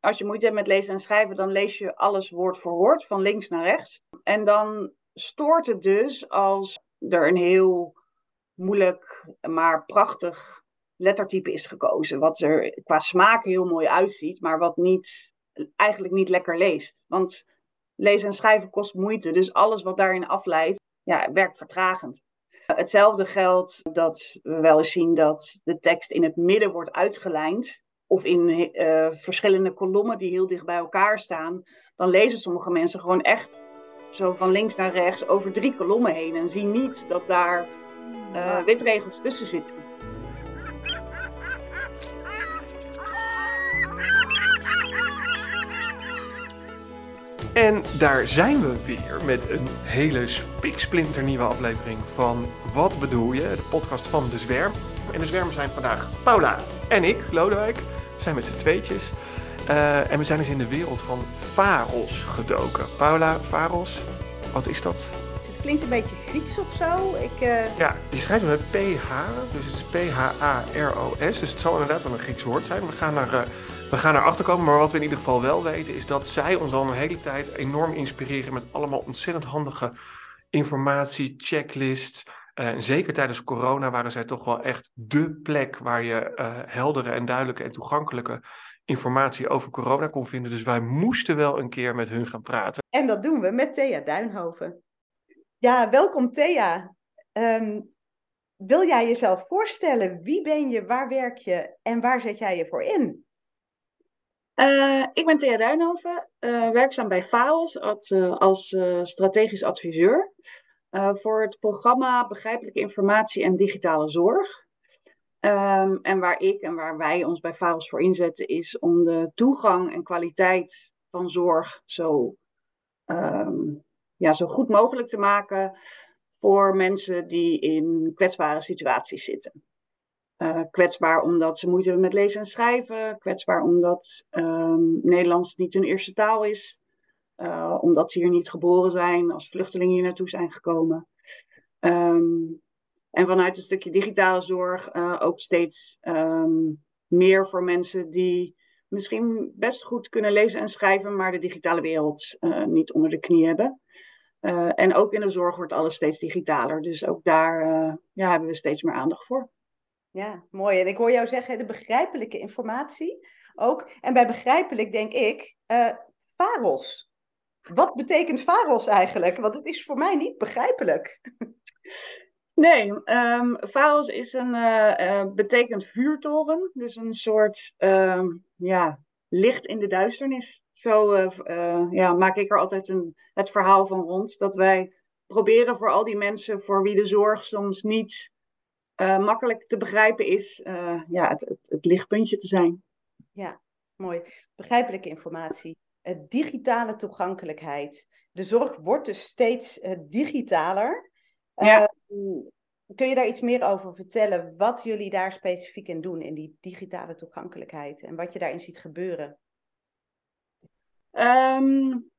als je moeite hebt met lezen en schrijven, dan lees je alles woord voor woord, van links naar rechts. En dan stoort het dus als er een heel moeilijk, maar prachtig lettertype is gekozen. Wat er qua smaak heel mooi uitziet, maar wat niet, eigenlijk niet lekker leest. Want lezen en schrijven kost moeite, dus alles wat daarin afleidt, ja, werkt vertragend. Hetzelfde geldt dat we wel eens zien dat de tekst in het midden wordt uitgelijnd. Of in uh, verschillende kolommen die heel dicht bij elkaar staan. Dan lezen sommige mensen gewoon echt zo van links naar rechts over drie kolommen heen. En zien niet dat daar uh, witregels tussen zitten. En daar zijn we weer met een hele nieuwe aflevering van Wat bedoel je? De podcast van De Zwerm. En De Zwerm zijn vandaag Paula en ik, Lodewijk. We zijn met z'n tweetjes. Uh, en we zijn dus in de wereld van Faros gedoken. Paula, Faros, wat is dat? Het klinkt een beetje Grieks of zo. Ik, uh... Ja, je schrijft het met PH, dus het is P-H-A-R-O-S. Dus het zal inderdaad wel een Grieks woord zijn. We gaan naar... Uh, we gaan erachter komen, maar wat we in ieder geval wel weten is dat zij ons al een hele tijd enorm inspireren met allemaal ontzettend handige informatie, checklists. Uh, zeker tijdens corona waren zij toch wel echt dé plek waar je uh, heldere en duidelijke en toegankelijke informatie over corona kon vinden. Dus wij moesten wel een keer met hun gaan praten. En dat doen we met Thea Duinhoven. Ja, welkom Thea. Um, wil jij jezelf voorstellen? Wie ben je, waar werk je en waar zet jij je voor in? Uh, ik ben Thea Duinhoven, uh, werkzaam bij FAOS als, uh, als strategisch adviseur voor het programma Begrijpelijke Informatie en Digitale Zorg. Um, en waar ik en waar wij ons bij FAOS voor inzetten is om de toegang en kwaliteit van zorg zo, um, ja, zo goed mogelijk te maken voor mensen die in kwetsbare situaties zitten. Uh, kwetsbaar omdat ze moeite hebben met lezen en schrijven. Kwetsbaar omdat um, Nederlands niet hun eerste taal is. Uh, omdat ze hier niet geboren zijn, als vluchtelingen hier naartoe zijn gekomen. Um, en vanuit een stukje digitale zorg uh, ook steeds um, meer voor mensen die misschien best goed kunnen lezen en schrijven, maar de digitale wereld niet onder de knie hebben. en ook in de zorg wordt alles steeds digitaler. Dus ook daar ja, hebben we steeds meer aandacht voor. Ja, mooi. En ik hoor jou zeggen de begrijpelijke informatie ook. En bij begrijpelijk denk ik, Faros. Wat betekent Faros eigenlijk? Want het is voor mij niet begrijpelijk. Nee, um, Faros is een, uh, uh, betekent vuurtoren. Dus een soort um, ja, licht in de duisternis. Zo ja, maak ik er altijd een, het verhaal van rond. Dat wij proberen voor al die mensen voor wie de zorg soms niet makkelijk te begrijpen is ja, het, het, het, lichtpuntje te zijn. Ja, mooi. Begrijpelijke informatie. Uh, digitale toegankelijkheid. De zorg wordt dus steeds digitaler. Ja. kun je daar iets meer over vertellen? Wat jullie daar specifiek in doen, in die digitale toegankelijkheid? En wat je daarin ziet gebeuren? Um,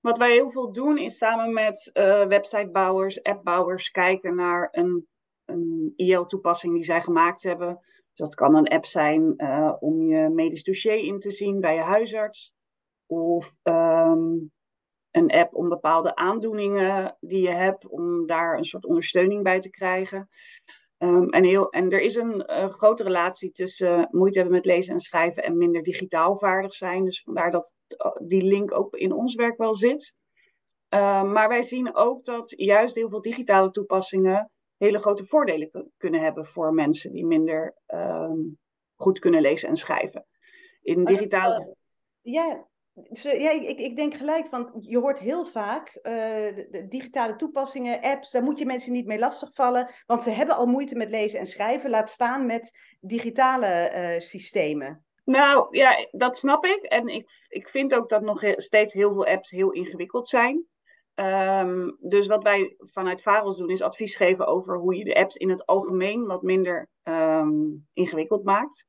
wat wij heel veel doen is samen met websitebouwers, appbouwers kijken naar een een IL-toepassing die zij gemaakt hebben. Dus dat kan een app zijn uh, om je medisch dossier in te zien bij je huisarts. Of um, een app om bepaalde aandoeningen die je hebt, om daar een soort ondersteuning bij te krijgen. Um, en, heel, en er is een uh, grote relatie tussen uh, moeite hebben met lezen en schrijven en minder digitaal vaardig zijn. Dus vandaar dat die link ook in ons werk wel zit. Uh, maar wij zien ook dat juist heel veel digitale toepassingen hele grote voordelen kunnen hebben voor mensen die minder goed kunnen lezen en schrijven. In digitale. Uh, ja, ja ik, ik denk gelijk, want je hoort heel vaak uh, de, digitale toepassingen, apps, daar moet je mensen niet mee lastigvallen, want ze hebben al moeite met lezen en schrijven, laat staan met digitale uh, systemen. Nou ja, dat snap ik. En ik, ik vind ook dat nog steeds heel veel apps heel ingewikkeld zijn. Um, dus wat wij vanuit Varos doen, is advies geven over hoe je de apps in het algemeen wat minder um, ingewikkeld maakt.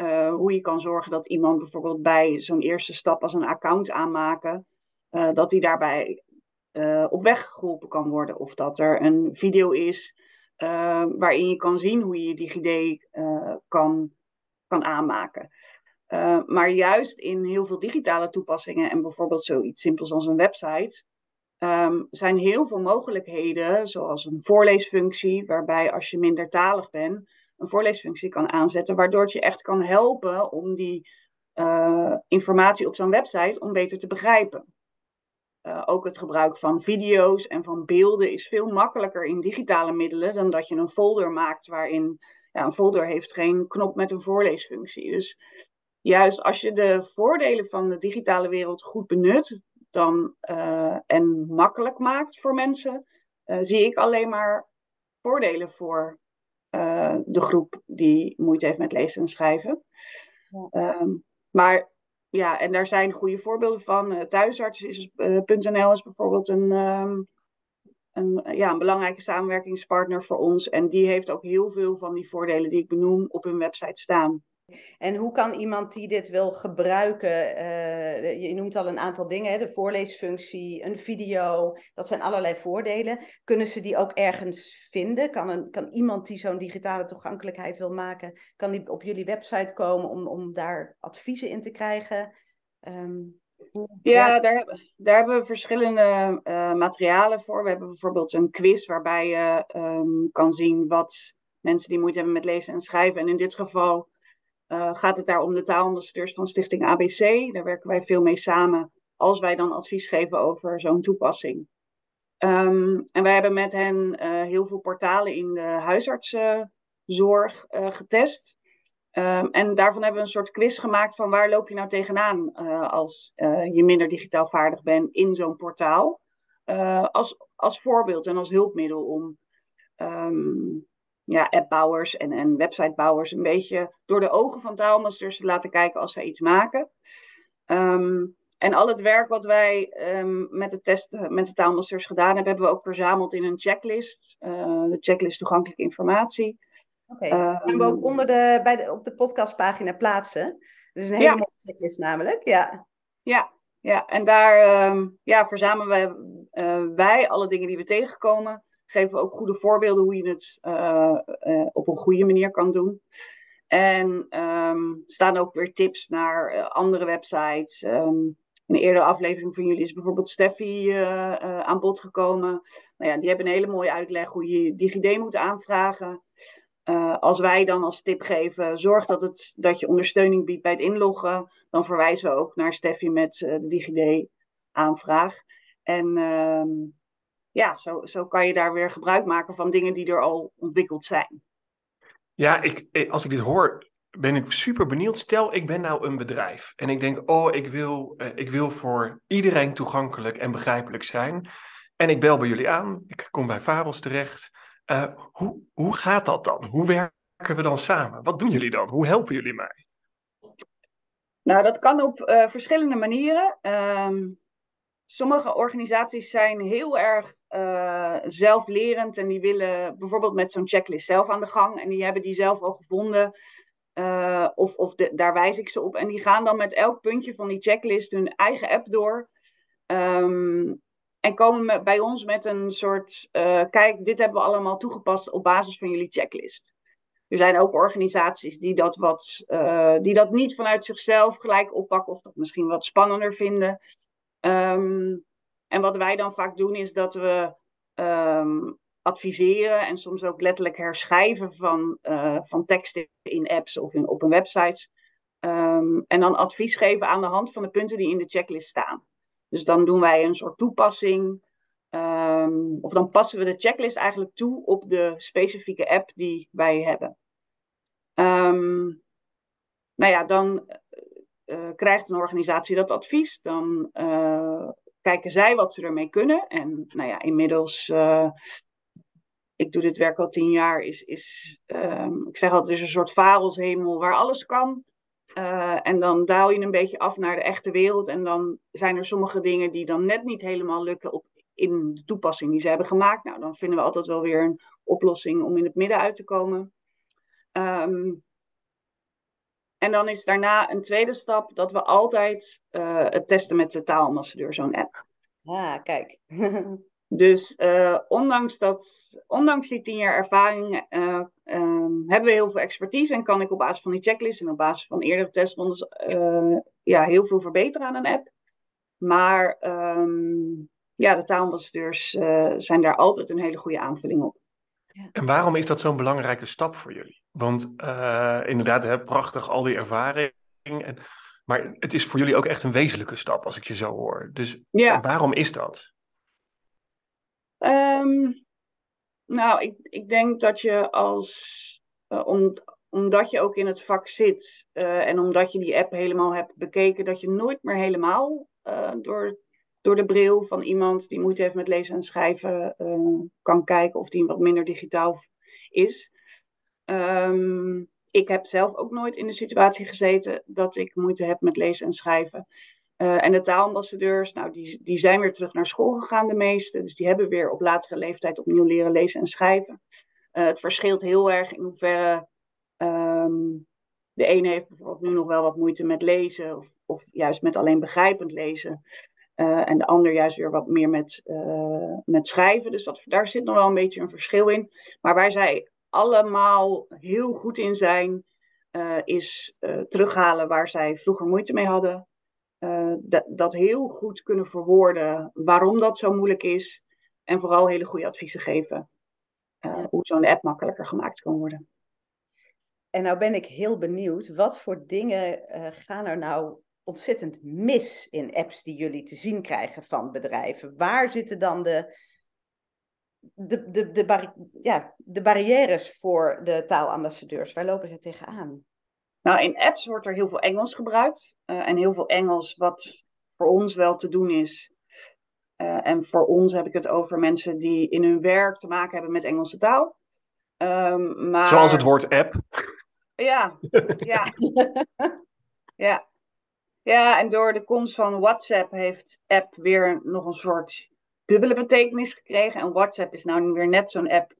Uh, hoe je kan zorgen dat iemand bijvoorbeeld bij zo'n eerste stap als een account aanmaken, uh, dat hij daarbij uh, op weg geholpen kan worden. Of dat er een video is waarin je kan zien hoe je DigiD kan, kan aanmaken. maar juist in heel veel digitale toepassingen en bijvoorbeeld zoiets simpels als een website, um, zijn heel veel mogelijkheden, zoals een voorleesfunctie, waarbij als je mindertalig bent, een voorleesfunctie kan aanzetten, waardoor het je echt kan helpen om die uh, informatie op zo'n website om beter te begrijpen. Uh, ook het gebruik van video's en van beelden is veel makkelijker in digitale middelen dan dat je een folder maakt waarin ja, een folder heeft geen knop met een voorleesfunctie. Dus juist als je de voordelen van de digitale wereld goed benut, dan, uh, en makkelijk maakt voor mensen, zie ik alleen maar voordelen voor uh, de groep die moeite heeft met lezen en schrijven. Ja. Um, maar ja, en daar zijn goede voorbeelden van. Thuisarts.nl is bijvoorbeeld een, um, een, ja, een belangrijke samenwerkingspartner voor ons. En die heeft ook heel veel van die voordelen die ik benoem op hun website staan. En hoe kan iemand die dit wil gebruiken, uh, je noemt al een aantal dingen, hè, de voorleesfunctie, een video, dat zijn allerlei voordelen. Kunnen ze die ook ergens vinden? Kan, een, kan iemand die zo'n digitale toegankelijkheid wil maken, kan die op jullie website komen om, om daar adviezen in te krijgen? Um, ja, daar, daar hebben we verschillende uh, materialen voor. We hebben bijvoorbeeld een quiz waarbij je um, kan zien wat mensen die moeite hebben met lezen en schrijven. En in dit geval uh, gaat het daar om de taalambassadeurs van Stichting ABC. Daar werken wij veel mee samen als wij dan advies geven over zo'n toepassing. Um, en wij hebben met hen uh, heel veel portalen in de huisartsenzorg uh, getest. Um, en daarvan hebben we een soort quiz gemaakt van waar loop je nou tegenaan als je minder digitaal vaardig bent in zo'n portaal. als, als voorbeeld en als hulpmiddel om um, ja, appbouwers en, en websitebouwers een beetje door de ogen van taalmasters te laten kijken als zij iets maken. Um, en al het werk wat wij um, met de testen, met de taalmasters gedaan hebben, hebben we ook verzameld in een checklist. Uh, de checklist toegankelijke informatie. Oké, okay. um, gaan we ook onder de, bij de, op de podcastpagina plaatsen. Dus een hele ja. mooie checklist namelijk, ja. Ja, ja. en daar um, ja, verzamelen wij, uh, wij alle dingen die we tegenkomen geven we ook goede voorbeelden hoe je het uh, uh, op een goede manier kan doen. En um, staan ook weer tips naar uh, andere websites. In een eerdere aflevering van jullie is bijvoorbeeld Steffi aan bod gekomen. Nou ja, die hebben een hele mooie uitleg hoe je DigiD moet aanvragen. als wij dan als tip geven, zorg dat, het, dat je ondersteuning biedt bij het inloggen. Dan verwijzen we ook naar Steffi met de DigiD aanvraag. En um, ja, zo, zo kan je daar weer gebruik maken van dingen die er al ontwikkeld zijn. Ja, ik, eh, als ik dit hoor, ben ik super benieuwd. Stel, ik ben nou een bedrijf en ik denk, oh, ik wil, eh, ik wil voor iedereen toegankelijk en begrijpelijk zijn. En ik bel bij jullie aan, ik kom bij Fabels terecht. Uh, hoe, hoe gaat dat dan? Hoe werken we dan samen? Wat doen jullie dan? Hoe helpen jullie mij? Nou, dat kan op uh, verschillende manieren. Um, sommige organisaties zijn heel erg uh, zelflerend en die willen bijvoorbeeld met zo'n checklist zelf aan de gang. En die hebben die zelf al gevonden. Uh, of of daar wijs ik ze op. En die gaan dan met elk puntje van die checklist hun eigen app door. Um, en komen bij ons met een soort: uh, kijk, dit hebben we allemaal toegepast op basis van jullie checklist. Er zijn ook organisaties die dat, wat, die dat niet vanuit zichzelf gelijk oppakken of dat misschien wat spannender vinden. Um, en wat wij dan vaak doen is dat we um, adviseren en soms ook letterlijk herschrijven van, uh, van teksten in apps of in, op een website. Um, en dan advies geven aan de hand van de punten die in de checklist staan. Dus dan doen wij een soort toepassing. Um, of dan passen we de checklist eigenlijk toe op de specifieke app die wij hebben. Um, nou ja, dan krijgt een organisatie dat advies, dan uh, kijken zij wat ze ermee kunnen. En nou ja, inmiddels, uh, ik doe dit werk al tien jaar, is, is um, ik zeg altijd, is een soort varelshemel waar alles kan. en dan daal je een beetje af naar de echte wereld. En dan zijn er sommige dingen die dan net niet helemaal lukken op, in de toepassing die ze hebben gemaakt. Nou, dan vinden we altijd wel weer een oplossing om in het midden uit te komen. Um, en dan is daarna een tweede stap dat we altijd uh, het testen met de taalambassadeur, zo'n app. Ah, kijk. Dus uh, ondanks, dat, ondanks die tien jaar ervaring uh, um, hebben we heel veel expertise en kan ik op basis van die checklist en op basis van eerdere testrondes ja, heel veel verbeteren aan een app. Maar um, ja, de taalambassadeurs zijn daar altijd een hele goede aanvulling op. En waarom is dat zo'n belangrijke stap voor jullie? Want inderdaad, hè, prachtig al die ervaring. En, maar het is voor jullie ook echt een wezenlijke stap als ik je zo hoor. Dus ja. waarom is dat? Um, nou, ik, ik denk dat je als, uh, om, omdat je ook in het vak zit uh, en omdat je die app helemaal hebt bekeken, dat je nooit meer helemaal door, door de bril van iemand die moeite heeft met lezen en schrijven kan kijken of die wat minder digitaal is. Um, ik heb zelf ook nooit in de situatie gezeten dat ik moeite heb met lezen en schrijven. Uh, en de taalambassadeurs, nou, die, die zijn weer terug naar school gegaan, de meeste. Dus die hebben weer op latere leeftijd opnieuw leren lezen en schrijven. Uh, het verschilt heel erg in hoeverre um, de ene heeft bijvoorbeeld nu nog wel wat moeite met lezen, of, of juist met alleen begrijpend lezen. Uh, en de ander juist weer wat meer met, met schrijven. Dus dat, daar zit nog wel een beetje een verschil in. Maar waar zij allemaal heel goed in zijn, is terughalen waar zij vroeger moeite mee hadden dat heel goed kunnen verwoorden waarom dat zo moeilijk is. En vooral hele goede adviezen geven uh, hoe zo'n app makkelijker gemaakt kan worden. En nou ben ik heel benieuwd, wat voor dingen uh, gaan er nou ontzettend mis in apps die jullie te zien krijgen van bedrijven? Waar zitten dan de, de, de, de, ja, de barrières voor de taalambassadeurs? Waar lopen ze tegenaan? Nou, in apps wordt er heel veel Engels gebruikt. Uh, en heel veel Engels wat voor ons wel te doen is. Uh, en voor ons heb ik het over mensen die in hun werk te maken hebben met Engelse taal. Um, maar... Zoals het woord app. Ja, ja. ja. Ja, en door de komst van WhatsApp heeft app weer nog een soort dubbele betekenis gekregen. En WhatsApp is nou weer net zo'n app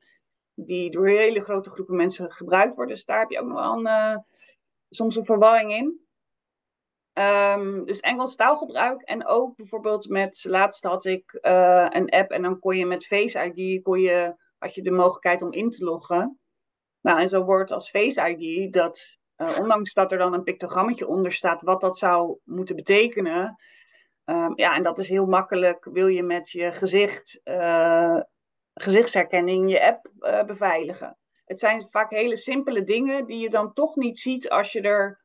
die door hele grote groepen mensen gebruikt wordt. Dus daar heb je ook nog wel een, uh, soms een verwarring in. Um, dus Engels taalgebruik en ook bijvoorbeeld met, laatst had ik uh, een app en dan kon je met Face ID, kon je, had je de mogelijkheid om in te loggen. Nou, en zo wordt als Face ID, dat uh, ondanks dat er dan een pictogrammetje onder staat wat dat zou moeten betekenen. Um, ja, en dat is heel makkelijk. Wil je met je gezicht, uh, gezichtsherkenning je app beveiligen? het zijn vaak hele simpele dingen die je dan toch niet ziet als je er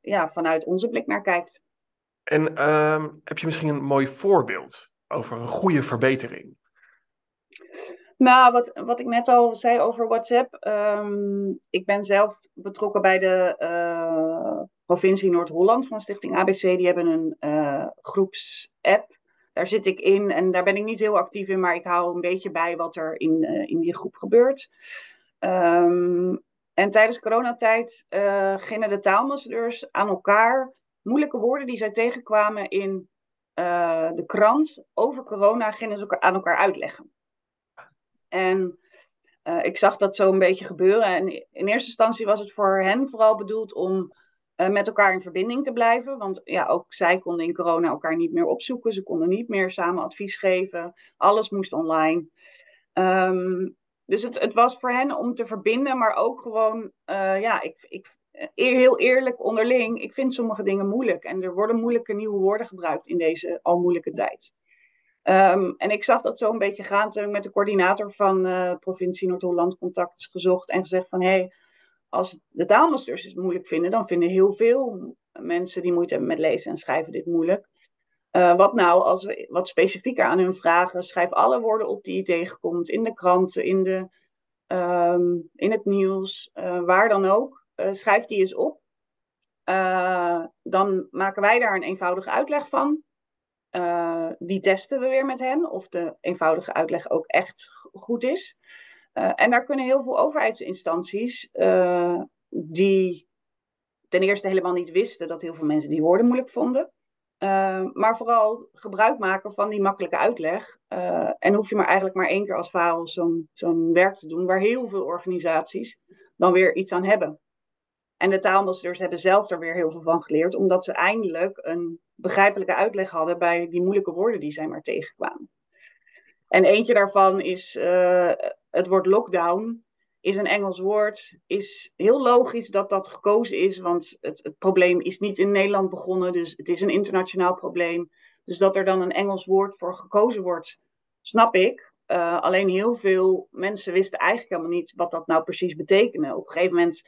ja, vanuit onze blik naar kijkt. En uh, heb je misschien een mooi voorbeeld over een goede verbetering? Nou, wat, wat ik net al zei over WhatsApp. Um, ik ben zelf betrokken bij de uh, provincie Noord-Holland van Stichting ABC. Die hebben een uh, groepsapp daar zit ik in en daar ben ik niet heel actief in, maar ik hou een beetje bij wat er in, uh, in die groep gebeurt. Um, en tijdens coronatijd gingen de taalambassadeurs aan elkaar moeilijke woorden die zij tegenkwamen in de krant over corona, gingen ze aan elkaar uitleggen. En ik zag dat zo een beetje gebeuren. En in eerste instantie was het voor hen vooral bedoeld om uh, met elkaar in verbinding te blijven. Want ja, ook zij konden in corona elkaar niet meer opzoeken. Ze konden niet meer samen advies geven. Alles moest online. Um, dus het, het, was voor hen om te verbinden, maar ook gewoon, uh, ja, ik, ik, heel eerlijk onderling, ik vind sommige dingen moeilijk. En er worden moeilijke nieuwe woorden gebruikt in deze al moeilijke tijd. Um, en ik zag dat zo een beetje gaan toen ik met de coördinator van uh, provincie Noord-Holland contact gezocht en gezegd van hé, hey, als de taalmasters het moeilijk vinden, dan vinden heel veel mensen die moeite hebben met lezen en schrijven dit moeilijk. Uh, wat nou als we wat specifieker aan hun vragen? Schrijf alle woorden op die je tegenkomt in de kranten, in, de, um, in het nieuws, uh, waar dan ook. Schrijf die eens op. dan maken wij daar een eenvoudige uitleg van. Die testen we weer met hen, of de eenvoudige uitleg ook echt goed is. Uh, en daar kunnen heel veel overheidsinstanties, uh, die ten eerste helemaal niet wisten dat heel veel mensen die woorden moeilijk vonden, maar vooral gebruik maken van die makkelijke uitleg. en hoef je maar eigenlijk maar één keer als VAO zo'n zo'n werk te doen, waar heel veel organisaties dan weer iets aan hebben. En de taalambassadeurs hebben zelf er weer heel veel van geleerd, omdat ze eindelijk een begrijpelijke uitleg hadden bij die moeilijke woorden die zij maar tegenkwamen. En eentje daarvan is het woord lockdown. Is een Engels woord. Is heel logisch dat dat gekozen is, want het, het probleem is niet in Nederland begonnen, dus het is een internationaal probleem. Dus dat er dan een Engels woord voor gekozen wordt, snap ik. Uh, alleen heel veel mensen wisten eigenlijk helemaal niet wat dat nou precies betekende. Op een gegeven moment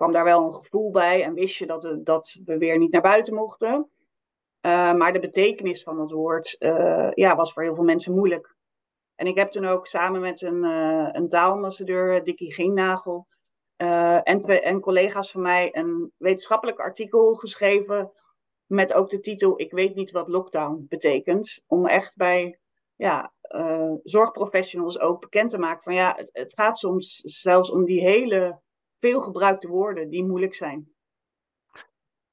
kwam daar wel een gevoel bij en wist je dat, we, dat we weer niet naar buiten mochten. Uh, maar de betekenis van dat woord uh, ja, was voor heel veel mensen moeilijk. En ik heb toen ook samen met een, een taalambassadeur, Dickie Giennagel, en, en collega's van mij een wetenschappelijk artikel geschreven met ook de titel Ik weet niet wat lockdown betekent. Om echt bij ja, uh, zorgprofessionals ook bekend te maken van ja, het, het gaat soms zelfs om die hele veelgebruikte woorden die moeilijk zijn.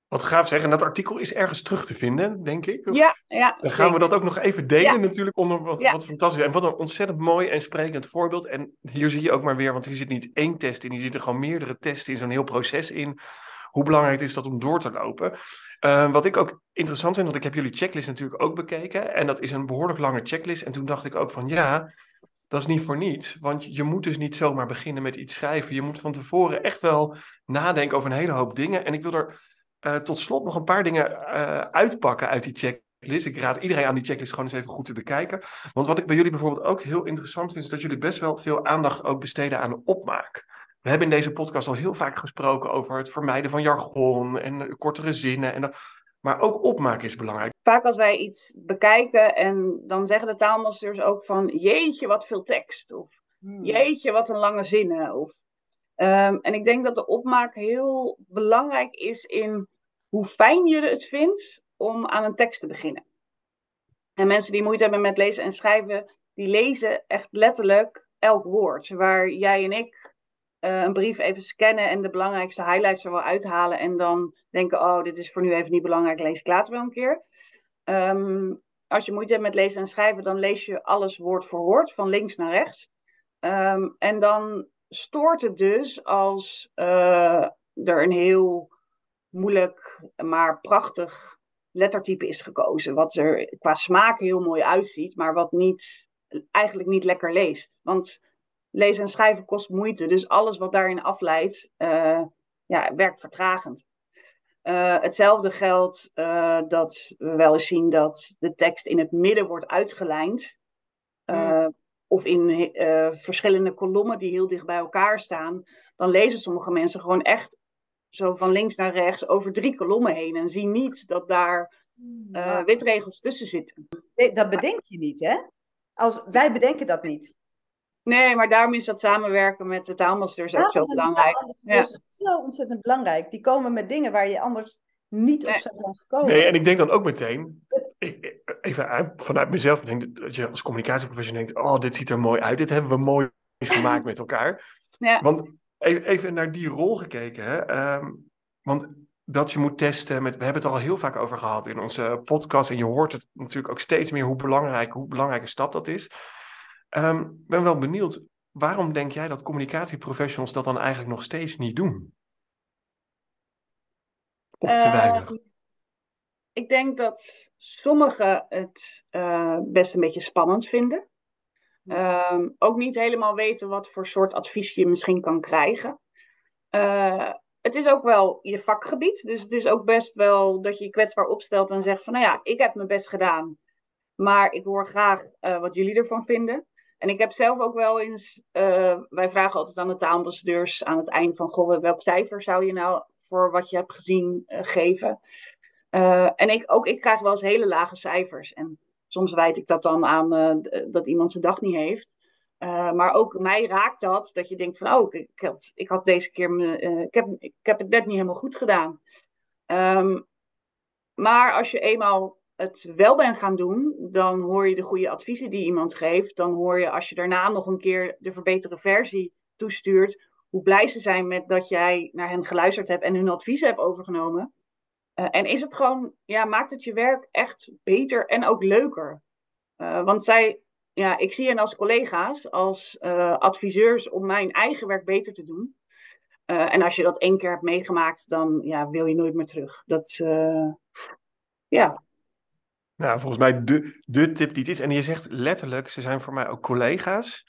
Wat gaaf zeggen, dat artikel is ergens terug te vinden, denk ik. ja, ja. Dan gaan we dat ook nog even delen, natuurlijk, onder wat, wat fantastisch. En wat een ontzettend mooi en sprekend voorbeeld. En hier zie je ook maar weer, want hier zit niet één test in, hier zitten gewoon meerdere testen in zo'n heel proces in hoe belangrijk is dat om door te lopen. Uh, wat ik ook interessant vind, want ik heb jullie checklist natuurlijk ook bekeken. En dat is een behoorlijk lange checklist. En toen dacht ik ook van ja, dat is niet voor niets. Want je moet dus niet zomaar beginnen met iets schrijven. Je moet van tevoren echt wel nadenken over een hele hoop dingen. En ik wil er uh, tot slot nog een paar dingen uh, uitpakken uit die checklist. Ik raad iedereen aan die checklist gewoon eens even goed te bekijken. Want wat ik bij jullie bijvoorbeeld ook heel interessant vind, is dat jullie best wel veel aandacht ook besteden aan opmaak. We hebben in deze podcast al heel vaak gesproken over het vermijden van jargon en kortere zinnen. En dat, maar ook opmaak is belangrijk. Vaak als wij iets bekijken en dan zeggen de taalmasters ook van jeetje wat veel tekst. Of hmm. jeetje wat een lange zinnen. Of, um, en ik denk dat de opmaak heel belangrijk is in hoe fijn je het vindt om aan een tekst te beginnen. En mensen die moeite hebben met lezen en schrijven, die lezen echt letterlijk elk woord. Waar jij en ik uh, een brief even scannen en de belangrijkste highlights er wel uithalen. En dan denken, oh, dit is voor nu even niet belangrijk, lees ik later wel een keer. Um, als je moeite hebt met lezen en schrijven, dan lees je alles woord voor woord, van links naar rechts. Um, en dan stoort het dus als uh, er een heel moeilijk, maar prachtig lettertype is gekozen. Wat er qua smaak heel mooi uitziet, maar wat niet, eigenlijk niet lekker leest. Want lezen en schrijven kost moeite. Dus alles wat daarin afleidt, uh, ja, werkt vertragend. Uh, hetzelfde geldt uh, dat we wel eens zien dat de tekst in het midden wordt uitgelijnd. Mm. Of in verschillende kolommen die heel dicht bij elkaar staan. Dan lezen sommige mensen gewoon echt zo van links naar rechts over drie kolommen heen. En zien niet dat daar mm. witregels tussen zitten. Dat bedenk je niet, hè? Als, wij bedenken dat niet. Nee, maar daarom is dat samenwerken met de taalmasters ook zo belangrijk. Ja. is zo ontzettend belangrijk. Die komen met dingen waar je anders niet op zou zijn gekomen. Nee, en ik denk dan ook meteen, even vanuit mezelf, denk dat je als communicatieprofessional denkt, oh, dit ziet er mooi uit, dit hebben we mooi gemaakt met elkaar. Ja. Want even naar die rol gekeken, hè? Ehm, want dat je moet testen, met, we hebben het al heel vaak over gehad in onze podcast, en je hoort het natuurlijk ook steeds meer hoe belangrijk, hoe belangrijke stap dat is. Ik um, ben wel benieuwd, waarom denk jij dat communicatieprofessionals dat dan eigenlijk nog steeds niet doen? Of te uh, weinig? Ik denk dat sommigen het uh, best een beetje spannend vinden. Um, ook niet helemaal weten wat voor soort advies je misschien kan krijgen. Uh, het is ook wel je vakgebied. Dus het is ook best wel dat je je kwetsbaar opstelt en zegt van nou ja, ik heb mijn best gedaan. Maar ik hoor graag uh, wat jullie ervan vinden. En ik heb zelf ook wel eens, uh, wij vragen altijd aan de taalambassadeurs aan het eind van, goh, welk cijfer zou je nou voor wat je hebt gezien uh, geven? Uh, en ik, ook ik krijg wel eens hele lage cijfers. En soms wijd ik dat dan aan dat iemand zijn dag niet heeft. maar ook mij raakt dat, dat je denkt van, oh, ik, ik, had, ik had deze keer, me, ik, heb, ik heb het net niet helemaal goed gedaan. Um, maar als je eenmaal het wel bent gaan doen, dan hoor je de goede adviezen die iemand geeft. Dan hoor je als je daarna nog een keer de verbeterde versie toestuurt, hoe blij ze zijn met dat jij naar hen geluisterd hebt en hun advies hebt overgenomen. Uh, en is het gewoon, ja, maakt het je werk echt beter en ook leuker. Uh, want zij, ja, ik zie hen als collega's, als uh, adviseurs om mijn eigen werk beter te doen. en als je dat één keer hebt meegemaakt, dan ja, wil je nooit meer terug. Dat, ja, Nou, volgens mij de, de tip die het is. En je zegt letterlijk, ze zijn voor mij ook collega's.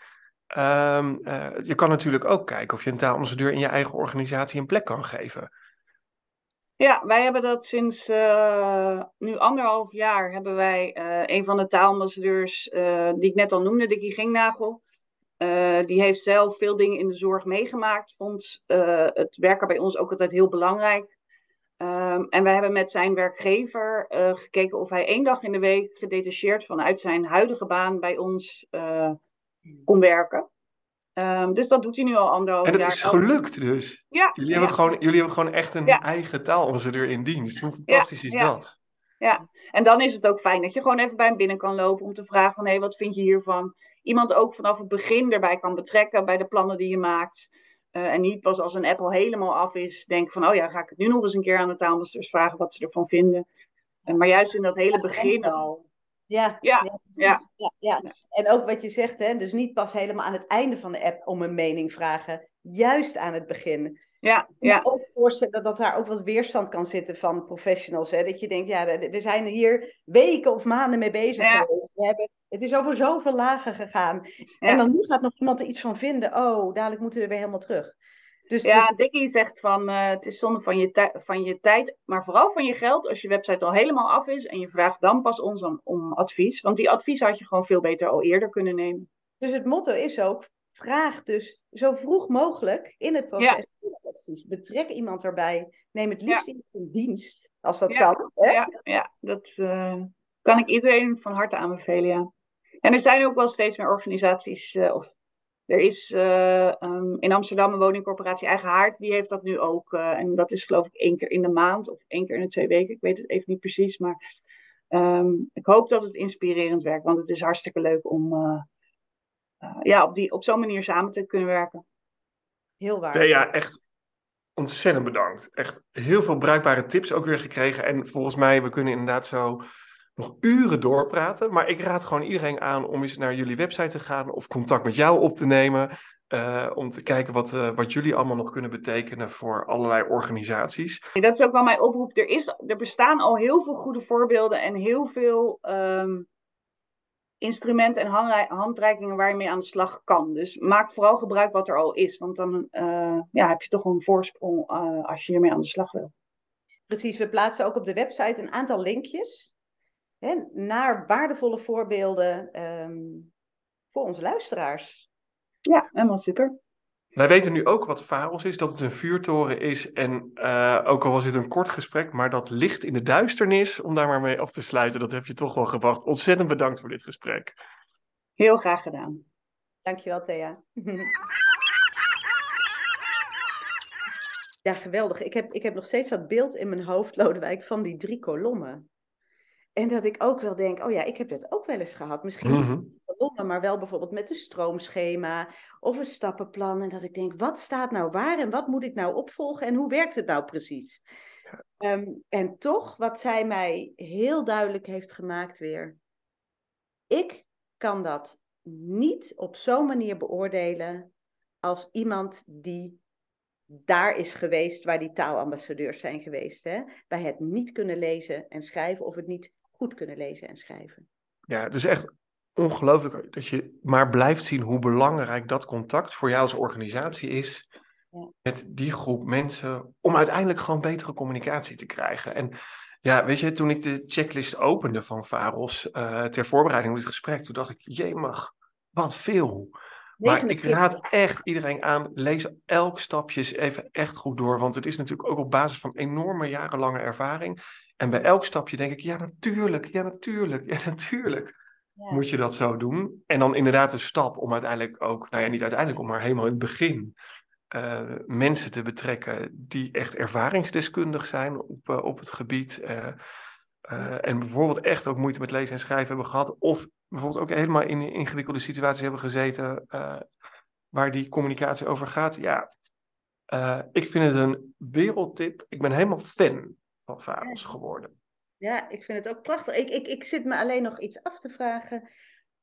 Ehm, eh, je kan natuurlijk ook kijken of je een taalambassadeur in je eigen organisatie een plek kan geven. Ja, wij hebben dat sinds uh, nu anderhalf jaar hebben wij uh, een van de taalambassadeurs die ik net al noemde, Dickie Gingnagel. die heeft zelf veel dingen in de zorg meegemaakt. Vond het werken bij ons ook altijd heel belangrijk. Um, en wij hebben met zijn werkgever gekeken of hij één dag in de week gedetacheerd vanuit zijn huidige baan bij ons kon werken. Um, dus dat doet hij nu al anderhalf jaar. En dat is gelukt dus? Ja. Jullie, hebben, Gewoon, jullie hebben gewoon echt een ja. eigen taalambassadeur in dienst. Hoe fantastisch is dat? Ja, en dan is het ook fijn dat je gewoon even bij hem binnen kan lopen om te vragen van... hé, hey, wat vind je hiervan? Iemand ook vanaf het begin erbij kan betrekken bij de plannen die je maakt. Uh, en niet pas als een app al helemaal af is, denk van... oh ja, ga ik het nu nog eens een keer aan de taalambassadeurs vragen wat ze ervan vinden. Uh, maar juist in dat hele begin al... Ja, ja, ja, ja. ja, En ook wat je zegt, hè, dus niet pas helemaal aan het einde van de app om een mening vragen, juist aan het begin. Ja, ja. Ik ook voorstellen dat daar ook wat weerstand kan zitten van professionals. Hè? Dat je denkt, ja, we zijn hier weken of maanden mee bezig ja. geweest. We hebben, het is over zoveel lagen gegaan. En dan nu gaat nog iemand er iets van vinden. Oh, dadelijk moeten we weer helemaal terug. Dus, ja, dus... Dickie zegt van uh, het is zonde van je, van je tijd, maar vooral van je geld als je website al helemaal af is en je vraagt dan pas ons om, om advies. Want die advies had je gewoon veel beter al eerder kunnen nemen. Dus het motto is ook, vraag dus zo vroeg mogelijk in het proces ja. advies. Betrek iemand erbij. Neem het liefst ja. iemand in dienst, als dat ja. kan. Hè? Ja, ja, dat uh, kan ik iedereen van harte aanbevelen, ja. En er zijn ook wel steeds meer organisaties uh, of er is uh, um, in Amsterdam een woningcorporatie Eigen Haard, die heeft dat nu ook. En dat is geloof ik één keer in de maand of één keer in de twee weken. Ik weet het even niet precies, maar um, ik hoop dat het inspirerend werkt, want het is hartstikke leuk om ja, op, die, op zo'n manier samen te kunnen werken. Heel waar. Thea, echt ontzettend bedankt. Echt heel veel bruikbare tips ook weer gekregen. En volgens mij, we kunnen inderdaad zo nog uren doorpraten. Maar ik raad gewoon iedereen aan om eens naar jullie website te gaan of contact met jou op te nemen. Uh, om te kijken wat, uh, wat jullie allemaal nog kunnen betekenen voor allerlei organisaties. Dat is ook wel mijn oproep. Er, is, er bestaan al heel veel goede voorbeelden en heel veel um, instrumenten en handreikingen waar je mee aan de slag kan. Dus maak vooral gebruik wat er al is. Want dan uh, ja, heb je toch een voorsprong als je hiermee aan de slag wil. Precies, we plaatsen ook op de website een aantal linkjes hè, naar waardevolle voorbeelden um, voor onze luisteraars. Ja, helemaal super. Wij weten nu ook wat Faros is, dat het een vuurtoren is. En uh, ook al was dit een kort gesprek, maar dat licht in de duisternis, om daar maar mee af te sluiten, dat heb je toch wel gebracht. Ontzettend bedankt voor dit gesprek. Heel graag gedaan. Dankjewel, Thea. ja, geweldig. Ik heb, ik heb nog steeds dat beeld in mijn hoofd, Lodewijk, van die drie kolommen. En dat ik ook wel denk, oh ja, ik heb dat ook wel eens gehad. Misschien Mhm. kolommen, maar wel bijvoorbeeld met een stroomschema of een stappenplan. En dat ik denk, wat staat nou waar en wat moet ik nou opvolgen en hoe werkt het nou precies? Ehm, en toch, wat zij mij heel duidelijk heeft gemaakt weer. Ik kan dat niet op zo'n manier beoordelen als iemand die daar is geweest waar die taalambassadeurs zijn geweest. Hè? Bij het niet kunnen lezen en schrijven of het niet goed kunnen lezen en schrijven. Ja, het is echt ongelooflijk dat je maar blijft zien hoe belangrijk dat contact voor jou als organisatie is Ja. met die groep mensen om uiteindelijk gewoon betere communicatie te krijgen. En ja, weet je, toen ik de checklist opende van Varos eh, ter voorbereiding op dit gesprek, toen dacht ik, jemig, wat veel. Maar ik 49. raad echt iedereen aan, lees elk stapje eens even echt goed door. Want het is natuurlijk ook op basis van enorme jarenlange ervaring. En bij elk stapje denk ik, ja natuurlijk, ja natuurlijk, ja natuurlijk Ja. moet je dat zo doen. En dan inderdaad een stap om uiteindelijk ook, nou ja, niet uiteindelijk, om maar helemaal in het begin eh, mensen te betrekken die echt ervaringsdeskundig zijn op, eh, op het gebied. eh, en bijvoorbeeld echt ook moeite met lezen en schrijven hebben gehad. Of bijvoorbeeld ook helemaal in ingewikkelde situaties hebben gezeten waar die communicatie over gaat. Ja, ik vind het een wereldtip. Ik ben helemaal fan van geworden. Ja, ik vind het ook prachtig. Ik, ik, ik zit me alleen nog iets af te vragen.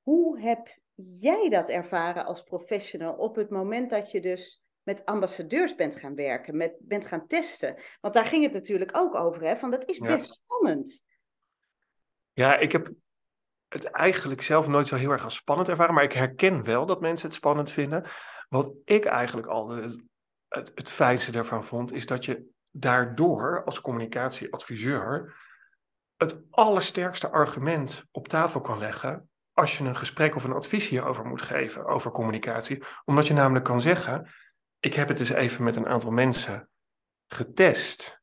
Hoe heb jij dat ervaren als professional op het moment dat je dus met ambassadeurs bent gaan werken, met, bent gaan testen? Want daar ging het natuurlijk ook over, hè? Van dat is Ja. best spannend. Ja, ik heb het eigenlijk zelf nooit zo heel erg als spannend ervaren, maar ik herken wel dat mensen het spannend vinden. Wat ik eigenlijk altijd het, het, het fijnste ervan vond, is dat je daardoor als communicatieadviseur het allersterkste argument op tafel kan leggen als je een gesprek of een advies hierover moet geven, over communicatie. Omdat je namelijk kan zeggen, ik heb het eens even met een aantal mensen getest,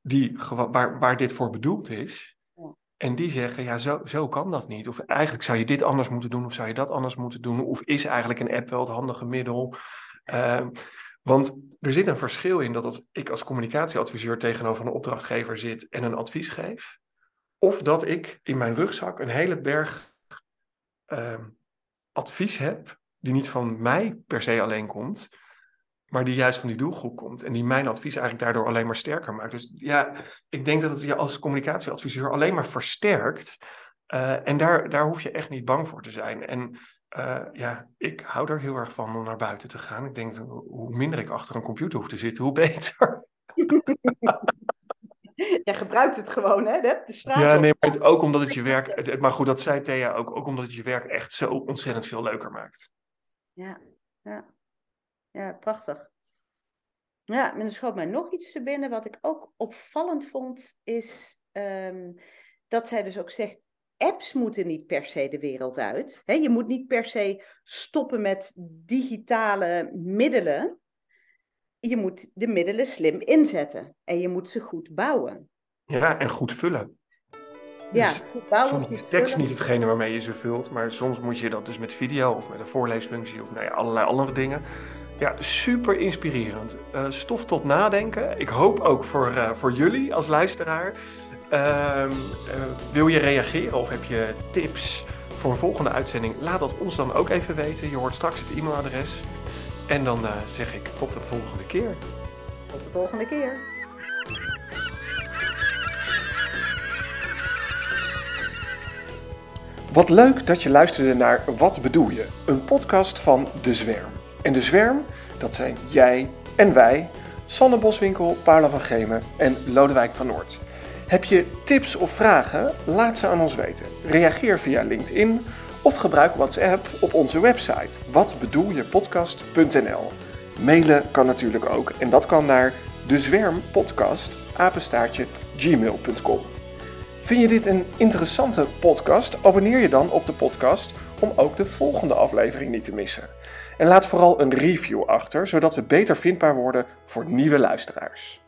die, waar, waar dit voor bedoeld is. En die zeggen, ja, zo, zo kan dat niet. Of eigenlijk zou je dit anders moeten doen, of zou je dat anders moeten doen. Of is eigenlijk een app wel het handige middel? Uh, want er zit een verschil in dat als ik als communicatieadviseur tegenover een opdrachtgever zit en een advies geef. Of dat ik in mijn rugzak een hele berg uh, advies heb, die niet van mij per se alleen komt, maar die juist van die doelgroep komt. En die mijn advies eigenlijk daardoor alleen maar sterker maakt. Dus ja, ik denk dat het je als communicatieadviseur alleen maar versterkt. Uh, en daar, daar hoef je echt niet bang voor te zijn. En uh, ja, ik hou er heel erg van om naar buiten te gaan. Ik denk, hoe minder ik achter een computer hoef te zitten, hoe beter. Jij gebruikt het gewoon, hè? De straat ja, nee, maar het, ook omdat het je werk... Maar goed, dat zei Thea ook. Ook omdat het je werk echt zo ontzettend veel leuker maakt. Ja, ja. Ja, prachtig. Ja, en er schoot mij nog iets te binnen. Wat ik ook opvallend vond, is um, dat zij dus ook zegt... Apps moeten niet per se de wereld uit. He, je moet niet per se stoppen met digitale middelen je moet de middelen slim inzetten en je moet ze goed bouwen. Ja, en goed vullen. Ja, dus goed bouwen. Soms is tekst niet hetgene waarmee je ze vult, maar soms moet je dat dus met video of met een voorleesfunctie of nou ja, allerlei andere dingen. Ja, super inspirerend. Uh, stof tot nadenken. Ik hoop ook voor, uh, voor jullie als luisteraar. Uh, wil je reageren of heb je tips voor een volgende uitzending? Laat dat ons dan ook even weten. Je hoort straks het e-mailadres. En dan uh, zeg ik tot de volgende keer. Tot de volgende keer. Wat leuk dat je luisterde naar Wat bedoel je? Een podcast van De Zwerm. En De Zwerm, dat zijn jij en wij, Sanne Boswinkel, Paula van Gemen en Lodewijk van Noord. Heb je tips of vragen? Laat ze aan ons weten. Reageer via LinkedIn of gebruik WhatsApp op onze website watbedoeljepodcast.nl. Mailen kan natuurlijk ook en dat kan naar dezwermpodcast gmail.com. Vind je dit een interessante podcast? Abonneer je dan op de podcast om ook de volgende aflevering niet te missen. En laat vooral een review achter, zodat we beter vindbaar worden voor nieuwe luisteraars.